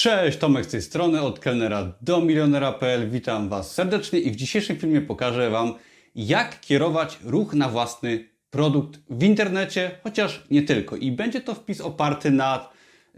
Cześć, Tomek z tej strony, od kelnera do milionera.pl. Witam Was serdecznie i w dzisiejszym filmie pokażę Wam, jak kierować ruch na własny produkt w internecie, chociaż nie tylko. I będzie to wpis oparty na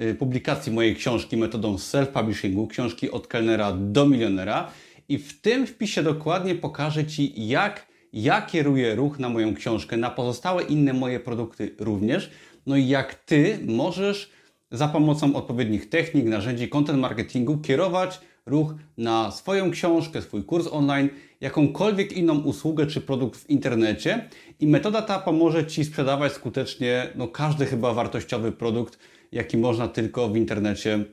y, publikacji mojej książki metodą self-publishingu, książki od kelnera do milionera. I w tym wpisie dokładnie pokażę Ci, jak ja kieruję ruch na moją książkę, na pozostałe inne moje produkty również. No i jak Ty możesz za pomocą odpowiednich technik, narzędzi content marketingu kierować ruch na swoją książkę, swój kurs online, jakąkolwiek inną usługę czy produkt w internecie. I metoda ta pomoże Ci sprzedawać skutecznie no, każdy chyba wartościowy produkt, jaki można tylko w internecie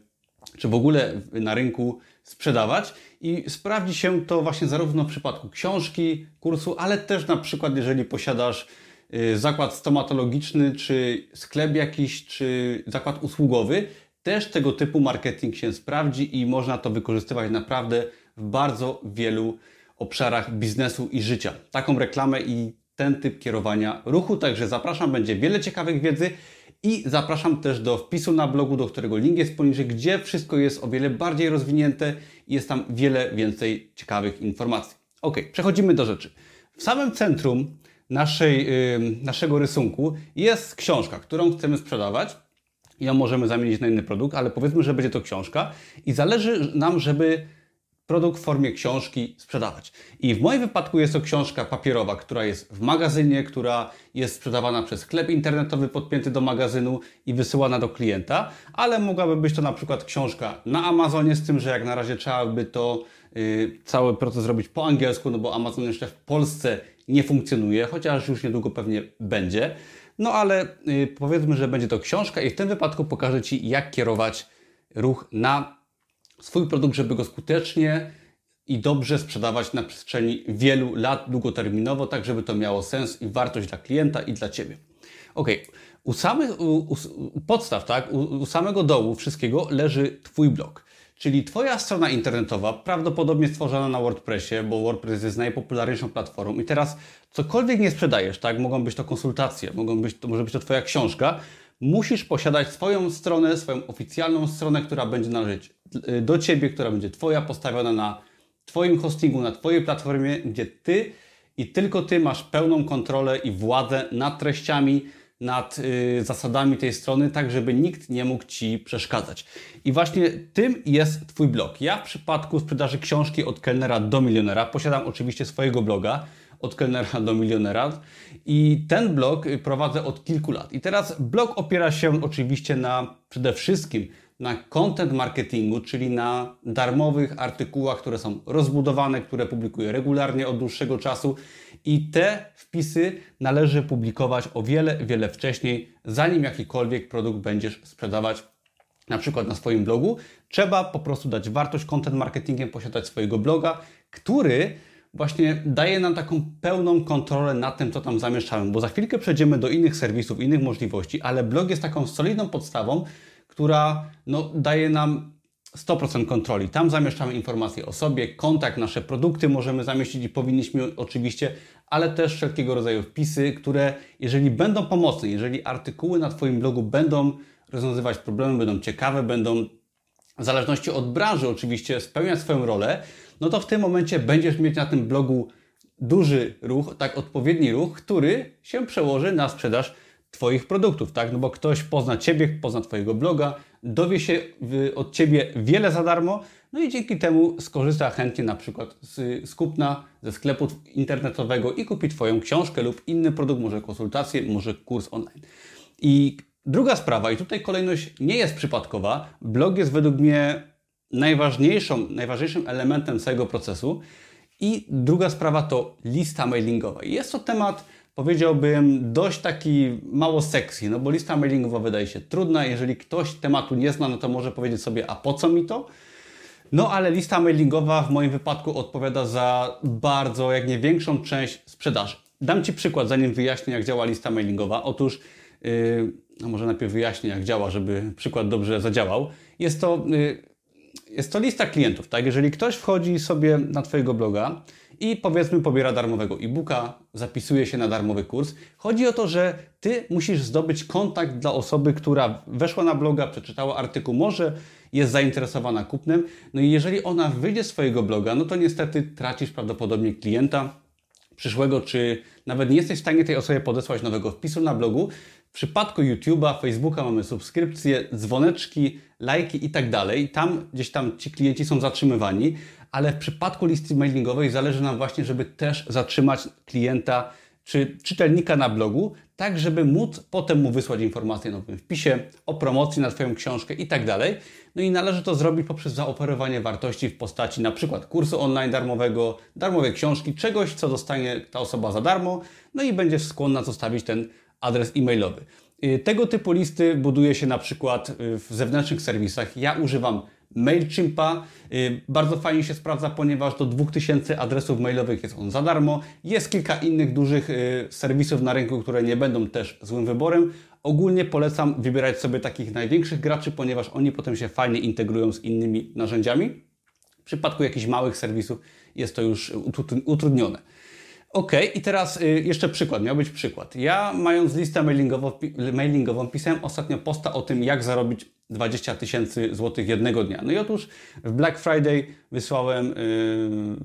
czy w ogóle na rynku sprzedawać. I sprawdzi się to właśnie zarówno w przypadku książki, kursu, ale też na przykład jeżeli posiadasz zakład stomatologiczny, czy sklep jakiś, czy zakład usługowy, też tego typu marketing się sprawdzi i można to wykorzystywać naprawdę w bardzo wielu obszarach biznesu i życia. Taką reklamę i ten typ kierowania ruchu. Także zapraszam, będzie wiele ciekawych wiedzy i zapraszam też do wpisu na blogu, do którego link jest poniżej, gdzie wszystko jest o wiele bardziej rozwinięte i jest tam wiele więcej ciekawych informacji. Ok, przechodzimy do rzeczy. W samym centrum naszej, naszego rysunku jest książka, którą chcemy sprzedawać. Ją możemy zamienić na inny produkt, ale powiedzmy, że będzie to książka i zależy nam, żeby produkt w formie książki sprzedawać. I w moim wypadku jest to książka papierowa, która jest w magazynie, która jest sprzedawana przez sklep internetowy podpięty do magazynu i wysyłana do klienta, ale mogłaby być to na przykład książka na Amazonie, z tym, że jak na razie trzeba by to yy, cały proces robić po angielsku, no bo Amazon jeszcze w Polsce nie funkcjonuje, chociaż już niedługo pewnie będzie. No ale yy, powiedzmy, że będzie to książka i w tym wypadku pokażę Ci, jak kierować ruch na swój produkt, żeby go skutecznie i dobrze sprzedawać na przestrzeni wielu lat długoterminowo, tak żeby to miało sens i wartość dla klienta i dla Ciebie. Ok, u samych u, u, podstaw, tak, u, u samego dołu wszystkiego leży Twój blog. Czyli Twoja strona internetowa, prawdopodobnie stworzona na WordPressie, bo WordPress jest najpopularniejszą platformą i teraz cokolwiek nie sprzedajesz, tak, mogą być to konsultacje, mogą być, to może być to Twoja książka, musisz posiadać swoją stronę, swoją oficjalną stronę, która będzie należeć y, do Ciebie, która będzie Twoja, postawiona na Twoim hostingu, na Twojej platformie, gdzie Ty i tylko Ty masz pełną kontrolę i władzę nad treściami, nad y, zasadami tej strony, tak żeby nikt nie mógł Ci przeszkadzać. I właśnie tym jest Twój blog. Ja w przypadku sprzedaży książki od kelnera do milionera posiadam oczywiście swojego bloga, od kelnera do milionera. I ten blog prowadzę od kilku lat. I teraz blog opiera się oczywiście na przede wszystkim na content marketingu, czyli na darmowych artykułach, które są rozbudowane, które publikuję regularnie od dłuższego czasu i te wpisy należy publikować o wiele, wiele wcześniej, zanim jakikolwiek produkt będziesz sprzedawać na przykład na swoim blogu. Trzeba po prostu dać wartość content marketingiem, posiadać swojego bloga, który właśnie daje nam taką pełną kontrolę nad tym, co tam zamieszczamy, bo za chwilkę przejdziemy do innych serwisów, innych możliwości, ale blog jest taką solidną podstawą, która no, daje nam 100% kontroli. Tam zamieszczamy informacje o sobie, kontakt, nasze produkty możemy zamieścić i powinniśmy oczywiście, ale też wszelkiego rodzaju wpisy, które jeżeli będą pomocne, jeżeli artykuły na Twoim blogu będą rozwiązywać problemy, będą ciekawe, będą w zależności od branży oczywiście spełniać swoją rolę, no to w tym momencie będziesz mieć na tym blogu duży ruch, tak odpowiedni ruch, który się przełoży na sprzedaż Twoich produktów, tak? No bo ktoś pozna Ciebie, pozna Twojego bloga, dowie się od Ciebie wiele za darmo, no i dzięki temu skorzysta chętnie na przykład z, z kupna ze sklepu internetowego i kupi Twoją książkę lub inny produkt, może konsultację, może kurs online. I druga sprawa, i tutaj kolejność nie jest przypadkowa, blog jest według mnie najważniejszą, najważniejszym elementem całego procesu. I druga sprawa to lista mailingowa. Jest to temat, powiedziałbym, dość taki mało sexy, no bo lista mailingowa wydaje się trudna. Jeżeli ktoś tematu nie zna, no to może powiedzieć sobie, a po co mi to? No ale lista mailingowa w moim wypadku odpowiada za bardzo, jak nie większą część sprzedaży. Dam Ci przykład, zanim wyjaśnię, jak działa lista mailingowa. Otóż, yy, a może najpierw wyjaśnię, jak działa, żeby przykład dobrze zadziałał. Jest to yy, jest to lista klientów, tak? Jeżeli ktoś wchodzi sobie na Twojego bloga i powiedzmy pobiera darmowego e-booka, zapisuje się na darmowy kurs, chodzi o to, że Ty musisz zdobyć kontakt dla osoby, która weszła na bloga, przeczytała artykuł, może jest zainteresowana kupnem. No i jeżeli ona wyjdzie z swojego bloga, no to niestety tracisz prawdopodobnie klienta przyszłego, czy nawet nie jesteś w stanie tej osobie podesłać nowego wpisu na blogu. W przypadku YouTube'a, Facebooka mamy subskrypcje, dzwoneczki, lajki i tak dalej. Tam gdzieś tam ci klienci są zatrzymywani, ale w przypadku listy mailingowej zależy nam właśnie, żeby też zatrzymać klienta czy czytelnika na blogu, tak żeby móc potem mu wysłać informacje o nowym wpisie, o promocji na Twoją książkę i tak dalej. No i należy to zrobić poprzez zaoferowanie wartości w postaci na przykład kursu online darmowego, darmowej książki, czegoś, co dostanie ta osoba za darmo, no i będzie skłonna zostawić ten adres e-mailowy. Y, tego typu listy buduje się na przykład y, w zewnętrznych serwisach. Ja używam MailChimpa. Y, bardzo fajnie się sprawdza, ponieważ do 2000 adresów mailowych jest on za darmo. Jest kilka innych dużych serwisów na rynku, które nie będą też złym wyborem. Ogólnie polecam wybierać sobie takich największych graczy, ponieważ oni potem się fajnie integrują z innymi narzędziami. W przypadku jakichś małych serwisów jest to już utrudnione. Ok, i teraz y, jeszcze przykład, miał być przykład. Ja mając listę mailingową, mailingową pisałem ostatnio posta o tym, jak zarobić 20 tysięcy złotych jednego dnia. No i otóż w Black Friday wysłałem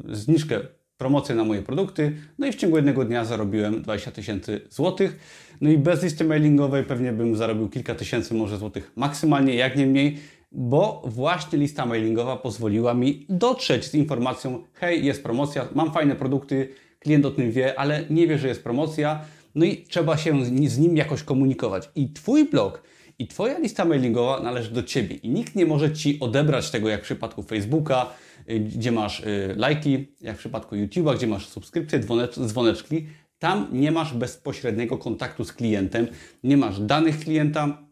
yy, zniżkę, promocję na moje produkty, no i w ciągu jednego dnia zarobiłem 20 tysięcy złotych. No i bez listy mailingowej pewnie bym zarobił kilka tysięcy może złotych maksymalnie, jak nie mniej, bo właśnie lista mailingowa pozwoliła mi dotrzeć z informacją, hej, jest promocja, mam fajne produkty, klient o tym wie, ale nie wie, że jest promocja, no i trzeba się z nim jakoś komunikować. I Twój blog i Twoja lista mailingowa należy do Ciebie i nikt nie może Ci odebrać tego, jak w przypadku Facebooka, y, gdzie masz y, lajki, jak w przypadku YouTube'a, gdzie masz subskrypcje, dzwoneczki. Tam nie masz bezpośredniego kontaktu z klientem, nie masz danych klienta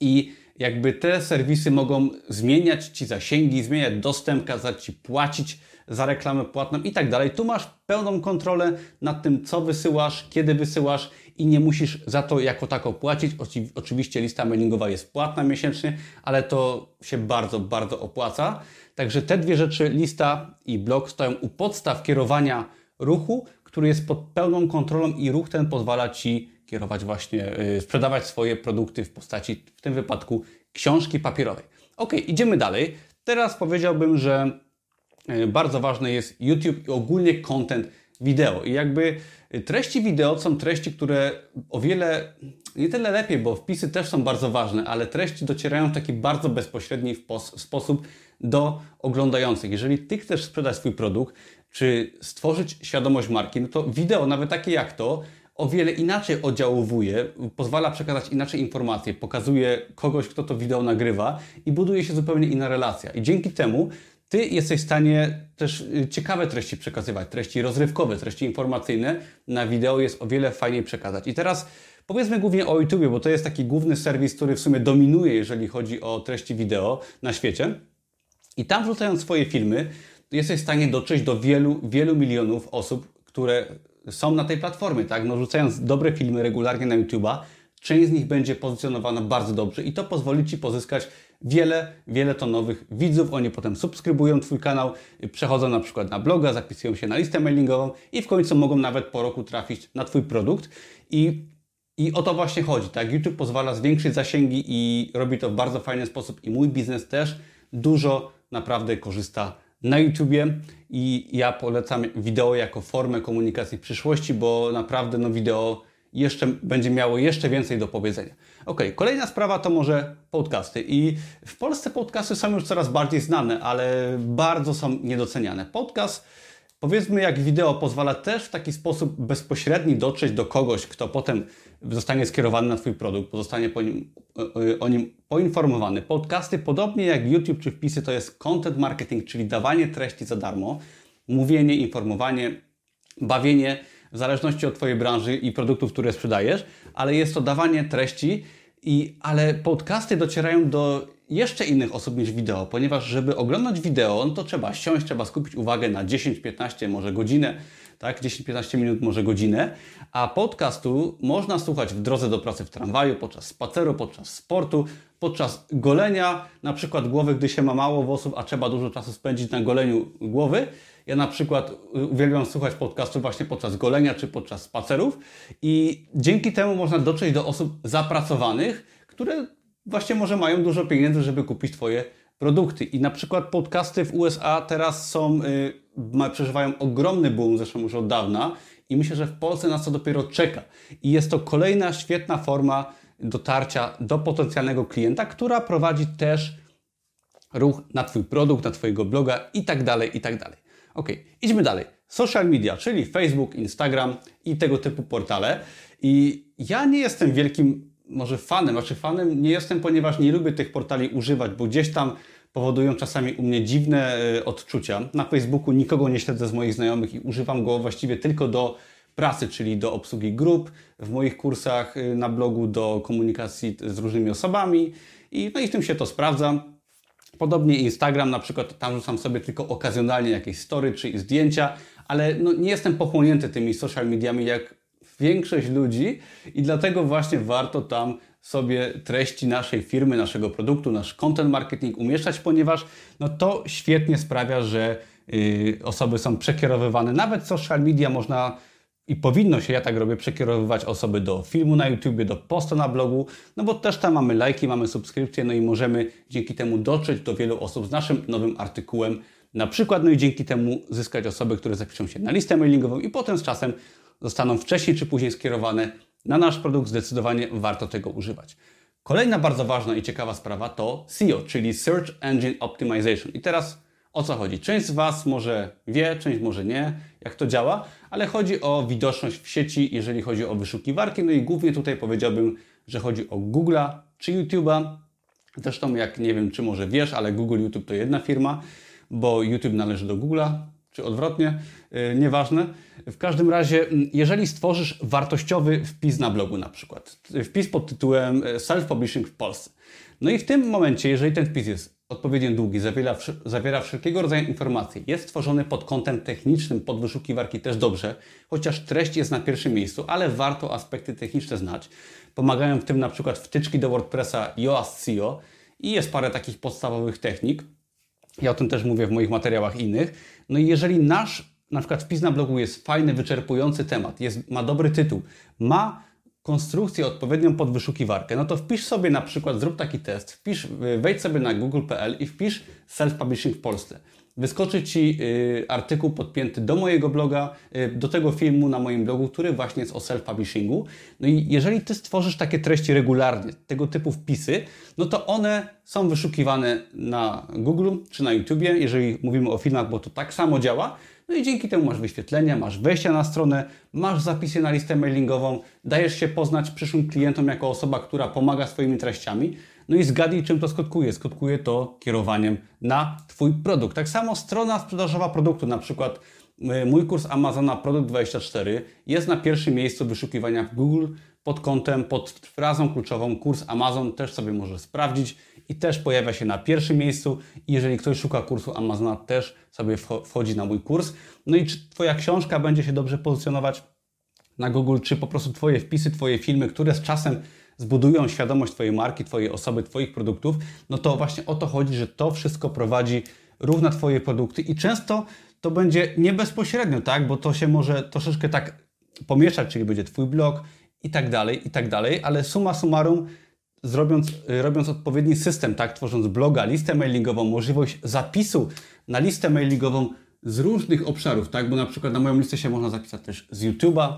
i jakby te serwisy mogą zmieniać Ci zasięgi, zmieniać dostęp, kazać Ci płacić za reklamę płatną i tak dalej. Tu masz pełną kontrolę nad tym, co wysyłasz, kiedy wysyłasz i nie musisz za to jako tako płacić. Oczywiście lista mailingowa jest płatna miesięcznie, ale to się bardzo, bardzo opłaca. Także te dwie rzeczy, lista i blog, stoją u podstaw kierowania ruchu, który jest pod pełną kontrolą i ruch ten pozwala Ci kierować właśnie, yy, sprzedawać swoje produkty w postaci, w tym wypadku, książki papierowej. Ok, idziemy dalej. Teraz powiedziałbym, że E, bardzo ważny jest YouTube i ogólnie content wideo. I jakby treści wideo są treści, które o wiele, nie tyle lepiej, bo wpisy też są bardzo ważne, ale treści docierają w taki bardzo bezpośredni sposób do oglądających. Jeżeli Ty chcesz sprzedać swój produkt, czy stworzyć świadomość marki, no to wideo, nawet takie jak to, o wiele inaczej oddziałuje, pozwala przekazać inaczej informacje, pokazuje kogoś, kto to wideo nagrywa i buduje się zupełnie inna relacja. I dzięki temu ty jesteś w stanie też y, ciekawe treści przekazywać, treści rozrywkowe, treści informacyjne. Na wideo jest o wiele fajniej przekazać. I teraz powiedzmy głównie o YouTube, bo to jest taki główny serwis, który w sumie dominuje, jeżeli chodzi o treści wideo na świecie. I tam wrzucając swoje filmy, jesteś w stanie dotrzeć do wielu, wielu milionów osób, które są na tej platformie, tak? No, rzucając dobre filmy regularnie na YouTube'a, część z nich będzie pozycjonowana bardzo dobrze i to pozwoli Ci pozyskać wiele, wiele to nowych widzów. Oni potem subskrybują Twój kanał, przechodzą na przykład na bloga, zapisują się na listę mailingową i w końcu mogą nawet po roku trafić na Twój produkt. I, i o to właśnie chodzi. Tak? YouTube pozwala zwiększyć zasięgi i robi to w bardzo fajny sposób i mój biznes też dużo naprawdę korzysta na YouTubie i ja polecam wideo jako formę komunikacji w przyszłości, bo naprawdę no wideo jeszcze będzie miało jeszcze więcej do powiedzenia. Ok, kolejna sprawa to może podcasty. I w Polsce podcasty są już coraz bardziej znane, ale bardzo są niedoceniane. Podcast, powiedzmy jak wideo, pozwala też w taki sposób bezpośredni dotrzeć do kogoś, kto potem zostanie skierowany na Twój produkt, pozostanie po nim, o nim poinformowany. Podcasty, podobnie jak YouTube czy wpisy, to jest content marketing, czyli dawanie treści za darmo, mówienie, informowanie, bawienie w zależności od Twojej branży i produktów, które sprzedajesz, ale jest to dawanie treści, i, ale podcasty docierają do jeszcze innych osób niż wideo, ponieważ żeby oglądać wideo, no to trzeba siąść, trzeba skupić uwagę na 10, 15, może godzinę, tak? 10-15 minut, może godzinę, a podcastu można słuchać w drodze do pracy w tramwaju, podczas spaceru, podczas sportu, podczas golenia, na przykład głowy, gdy się ma mało włosów, a trzeba dużo czasu spędzić na goleniu głowy. Ja na przykład uwielbiam słuchać podcastu właśnie podczas golenia czy podczas spacerów i dzięki temu można dotrzeć do osób zapracowanych, które właśnie może mają dużo pieniędzy, żeby kupić Twoje produkty. I na przykład podcasty w USA teraz są, yy, przeżywają ogromny boom, zresztą już od dawna i myślę, że w Polsce nas to dopiero czeka. I jest to kolejna świetna forma dotarcia do potencjalnego klienta, która prowadzi też ruch na Twój produkt, na Twojego bloga i tak dalej, i tak dalej. Ok, idźmy dalej. Social media, czyli Facebook, Instagram i tego typu portale. I ja nie jestem wielkim może fanem, znaczy fanem nie jestem, ponieważ nie lubię tych portali używać, bo gdzieś tam powodują czasami u mnie dziwne y, odczucia. Na Facebooku nikogo nie śledzę z moich znajomych i używam go właściwie tylko do pracy, czyli do obsługi grup, w moich kursach y, na blogu do komunikacji z różnymi osobami i, no i w tym się to sprawdza. Podobnie Instagram, na przykład tam rzucam sobie tylko okazjonalnie jakieś story czy zdjęcia, ale no, nie jestem pochłonięty tymi social mediami jak większość ludzi i dlatego właśnie warto tam sobie treści naszej firmy, naszego produktu, nasz content marketing umieszczać, ponieważ no, to świetnie sprawia, że yy, osoby są przekierowywane. Nawet social media można i powinno się, ja tak robię, przekierowywać osoby do filmu na YouTube, do posta na blogu, no bo też tam mamy lajki, mamy subskrypcje, no i możemy dzięki temu dotrzeć do wielu osób z naszym nowym artykułem, na przykład, no i dzięki temu zyskać osoby, które zapiszą się na listę mailingową i potem z czasem zostaną wcześniej czy później skierowane na nasz produkt, zdecydowanie warto tego używać. Kolejna bardzo ważna i ciekawa sprawa to SEO, czyli Search Engine Optimization. I teraz o co chodzi? Część z Was może wie, część może nie, jak to działa, ale chodzi o widoczność w sieci, jeżeli chodzi o wyszukiwarki. No i głównie tutaj powiedziałbym, że chodzi o Google'a czy YouTube'a. Zresztą, jak nie wiem, czy może wiesz, ale Google YouTube to jedna firma, bo YouTube należy do Google'a, czy odwrotnie, yy, nieważne. W każdym razie, jeżeli stworzysz wartościowy wpis na blogu na przykład, wpis pod tytułem e, Self-Publishing w Polsce, no i w tym momencie, jeżeli ten wpis jest odpowiednio długi, zawiera, zawiera wszelkiego rodzaju informacje, jest stworzony pod kątem technicznym, pod wyszukiwarki też dobrze, chociaż treść jest na pierwszym miejscu, ale warto aspekty techniczne znać. Pomagają w tym na przykład wtyczki do WordPressa Yoast SEO i jest parę takich podstawowych technik. Ja o tym też mówię w moich materiałach innych. No i jeżeli nasz na przykład wpis na blogu jest fajny, wyczerpujący temat, jest, ma dobry tytuł, ma konstrukcję odpowiednią pod wyszukiwarkę, no to wpisz sobie na przykład, zrób taki test, wpisz, wejdź sobie na google.pl i wpisz self-publishing w Polsce. Wyskoczy Ci y, artykuł podpięty do mojego bloga, y, do tego filmu na moim blogu, który właśnie jest o self-publishingu. No i jeżeli Ty stworzysz takie treści regularnie, tego typu wpisy, no to one są wyszukiwane na Google czy na YouTubie, jeżeli mówimy o filmach, bo to tak samo działa. No i dzięki temu masz wyświetlenia, masz wejścia na stronę, masz zapisy na listę mailingową, dajesz się poznać przyszłym klientom jako osoba, która pomaga swoimi treściami. No i zgadnij, czym to skutkuje. Skutkuje to kierowaniem na Twój produkt. Tak samo strona sprzedażowa produktu, na przykład y, mój kurs Amazona Produkt 24 jest na pierwszym miejscu wyszukiwania w Google pod kątem, pod frazą kluczową kurs Amazon. Też sobie możesz sprawdzić i też pojawia się na pierwszym miejscu. jeżeli ktoś szuka kursu Amazona, też sobie wchodzi na mój kurs. No i czy Twoja książka będzie się dobrze pozycjonować na Google, czy po prostu Twoje wpisy, Twoje filmy, które z czasem zbudują świadomość Twojej marki, Twojej osoby, Twoich produktów, no to właśnie o to chodzi, że to wszystko prowadzi ruch na Twoje produkty i często to będzie nie bezpośrednio, tak, bo to się może troszeczkę tak pomieszać, czyli będzie Twój blog i tak dalej, i tak dalej, ale suma summarum zrobiąc, robiąc odpowiedni system, tak, tworząc bloga, listę mailingową, możliwość zapisu na listę mailingową z różnych obszarów, tak, bo na przykład na moją listę się można zapisać też z YouTube'a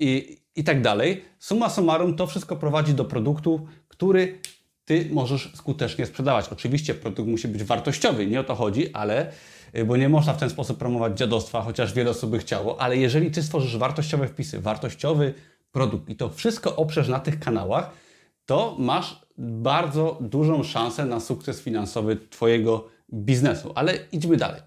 i, i tak dalej. Suma summarum to wszystko prowadzi do produktu, który Ty możesz skutecznie sprzedawać. Oczywiście produkt musi być wartościowy, nie o to chodzi, ale y, bo nie można w ten sposób promować dziadostwa, chociaż wiele osób by chciało, ale jeżeli Ty stworzysz wartościowe wpisy, wartościowy produkt i to wszystko oprzesz na tych kanałach, to masz bardzo dużą szansę na sukces finansowy Twojego biznesu. Ale idźmy dalej.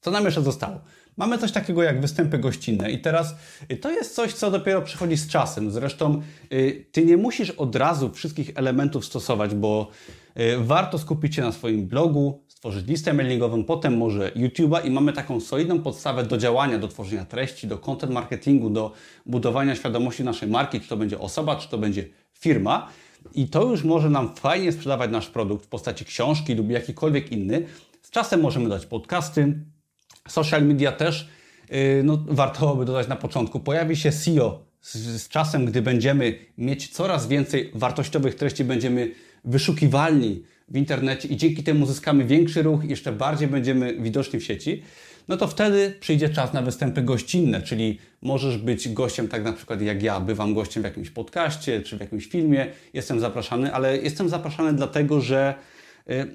Co nam jeszcze zostało? Mamy coś takiego jak występy gościnne i teraz y, to jest coś, co dopiero przychodzi z czasem. Zresztą y, Ty nie musisz od razu wszystkich elementów stosować, bo y, warto skupić się na swoim blogu, stworzyć listę mailingową, potem może YouTube'a i mamy taką solidną podstawę do działania, do tworzenia treści, do content marketingu, do budowania świadomości naszej marki, czy to będzie osoba, czy to będzie firma. I to już może nam fajnie sprzedawać nasz produkt w postaci książki lub jakikolwiek inny. Z czasem możemy dać podcasty, social media też, yy, no, warto by dodać na początku. Pojawi się SEO z, z czasem, gdy będziemy mieć coraz więcej wartościowych treści, będziemy wyszukiwalni w internecie i dzięki temu zyskamy większy ruch, jeszcze bardziej będziemy widoczni w sieci, no to wtedy przyjdzie czas na występy gościnne, czyli możesz być gościem, tak na przykład jak ja, bywam gościem w jakimś podcaście czy w jakimś filmie, jestem zapraszany, ale jestem zapraszany dlatego, że y,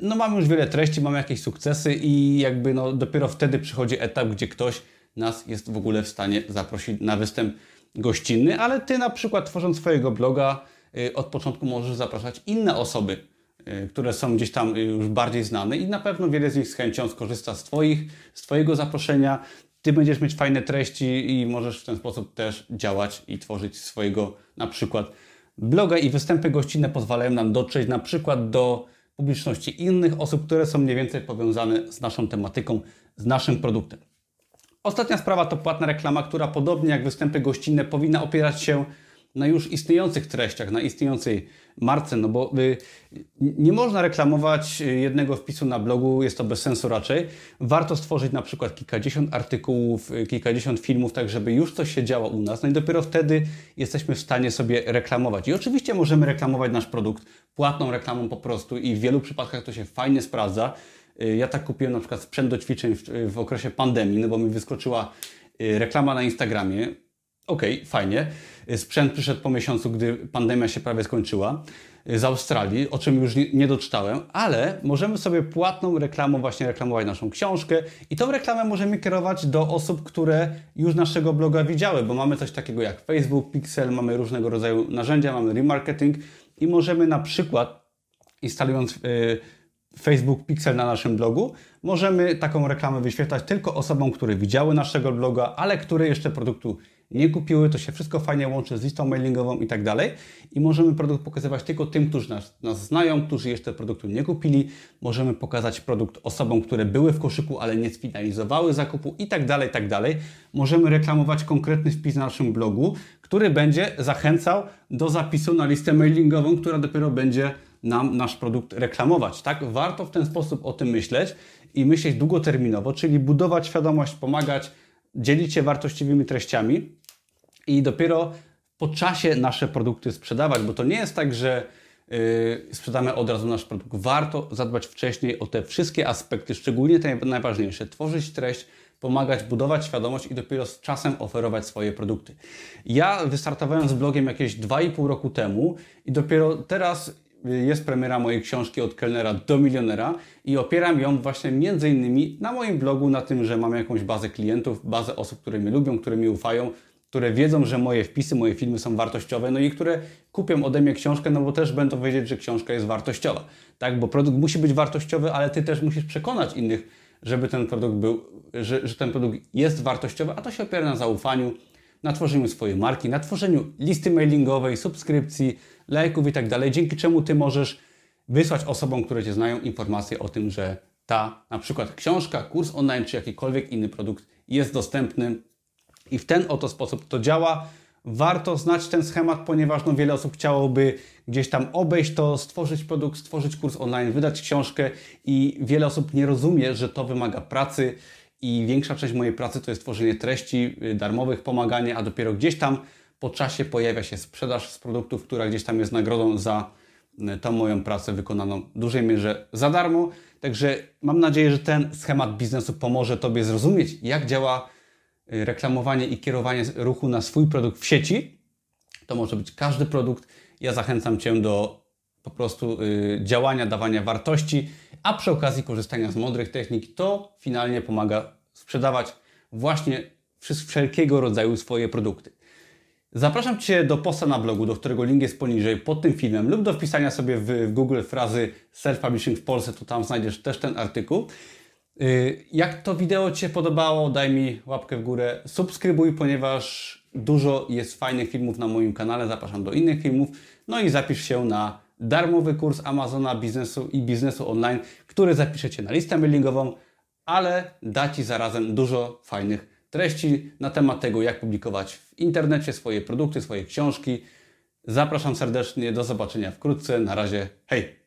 no mamy już wiele treści, mamy jakieś sukcesy i jakby no dopiero wtedy przychodzi etap, gdzie ktoś nas jest w ogóle w stanie zaprosić na występ gościnny, ale Ty na przykład tworząc swojego bloga y, od początku możesz zapraszać inne osoby, y, które są gdzieś tam już bardziej znane i na pewno wiele z nich z chęcią skorzysta z, twoich, z Twojego zaproszenia. Ty będziesz mieć fajne treści i możesz w ten sposób też działać i tworzyć swojego na przykład bloga i występy gościnne pozwalają nam dotrzeć na przykład do publiczności innych osób, które są mniej więcej powiązane z naszą tematyką, z naszym produktem. Ostatnia sprawa to płatna reklama, która podobnie jak występy gościnne powinna opierać się na już istniejących treściach, na istniejącej marce, no bo y, nie można reklamować jednego wpisu na blogu, jest to bez sensu raczej. Warto stworzyć na przykład kilkadziesiąt artykułów, y, kilkadziesiąt filmów, tak żeby już coś się działo u nas, no i dopiero wtedy jesteśmy w stanie sobie reklamować. I oczywiście możemy reklamować nasz produkt płatną reklamą po prostu i w wielu przypadkach to się fajnie sprawdza. Y, ja tak kupiłem na przykład sprzęt do ćwiczeń w, w okresie pandemii, no bo mi wyskoczyła y, reklama na Instagramie. Okej, okay, fajnie. Y, sprzęt przyszedł po miesiącu, gdy pandemia się prawie skończyła z Australii, o czym już nie doczytałem, ale możemy sobie płatną reklamą właśnie reklamować naszą książkę i tą reklamę możemy kierować do osób, które już naszego bloga widziały, bo mamy coś takiego jak Facebook, Pixel, mamy różnego rodzaju narzędzia, mamy remarketing i możemy na przykład instalując yy, Facebook Pixel na naszym blogu, możemy taką reklamę wyświetlać tylko osobom, które widziały naszego bloga, ale które jeszcze produktu nie kupiły. To się wszystko fajnie łączy z listą mailingową i tak dalej. I możemy produkt pokazywać tylko tym, którzy nas, nas znają, którzy jeszcze produktu nie kupili. Możemy pokazać produkt osobom, które były w koszyku, ale nie sfinalizowały zakupu i tak dalej, tak dalej. Możemy reklamować konkretny wpis na naszym blogu, który będzie zachęcał do zapisu na listę mailingową, która dopiero będzie nam nasz produkt reklamować. Tak? Warto w ten sposób o tym myśleć i myśleć długoterminowo, czyli budować świadomość, pomagać, dzielić się wartościowymi treściami i dopiero po czasie nasze produkty sprzedawać, bo to nie jest tak, że yy, sprzedamy od razu nasz produkt. Warto zadbać wcześniej o te wszystkie aspekty, szczególnie te najważniejsze. Tworzyć treść, pomagać, budować świadomość i dopiero z czasem oferować swoje produkty. Ja wystartowałem z blogiem jakieś 2,5 roku temu i dopiero teraz jest premiera mojej książki od kelnera do milionera i opieram ją właśnie między innymi na moim blogu, na tym, że mam jakąś bazę klientów, bazę osób, które mnie lubią, które mi ufają, które wiedzą, że moje wpisy, moje filmy są wartościowe, no i które kupią ode mnie książkę, no bo też będą wiedzieć, że książka jest wartościowa. Tak, bo produkt musi być wartościowy, ale ty też musisz przekonać innych, żeby ten produkt był, że, że ten produkt jest wartościowy, a to się opiera na zaufaniu, na tworzeniu swojej marki, na tworzeniu listy mailingowej, subskrypcji, lajków i tak dalej, dzięki czemu Ty możesz wysłać osobom, które Cię znają, informację o tym, że ta na przykład książka, kurs online czy jakikolwiek inny produkt jest dostępny i w ten oto sposób to działa. Warto znać ten schemat, ponieważ no, wiele osób chciałoby gdzieś tam obejść to, stworzyć produkt, stworzyć kurs online, wydać książkę i wiele osób nie rozumie, że to wymaga pracy i większa część mojej pracy to jest tworzenie treści y, darmowych, pomaganie, a dopiero gdzieś tam po czasie pojawia się sprzedaż z produktów, która gdzieś tam jest nagrodą za y, tą moją pracę wykonaną w dużej mierze za darmo. Także mam nadzieję, że ten schemat biznesu pomoże Tobie zrozumieć, jak działa reklamowanie i kierowanie ruchu na swój produkt w sieci. To może być każdy produkt. Ja zachęcam Cię do po prostu działania, dawania wartości a przy okazji korzystania z mądrych technik, to finalnie pomaga sprzedawać właśnie wszelkiego rodzaju swoje produkty. Zapraszam Cię do posta na blogu, do którego link jest poniżej pod tym filmem lub do wpisania sobie w Google frazy self-publishing w Polsce, to tam znajdziesz też ten artykuł. Y, jak to wideo Ci się podobało, daj mi łapkę w górę, subskrybuj, ponieważ dużo jest fajnych filmów na moim kanale, zapraszam do innych filmów, no i zapisz się na darmowy kurs Amazona biznesu i biznesu online, który zapiszecie na listę mailingową, ale da Ci zarazem dużo fajnych treści na temat tego, jak publikować w internecie swoje produkty, swoje książki. Zapraszam serdecznie, do zobaczenia wkrótce. Na razie, hej!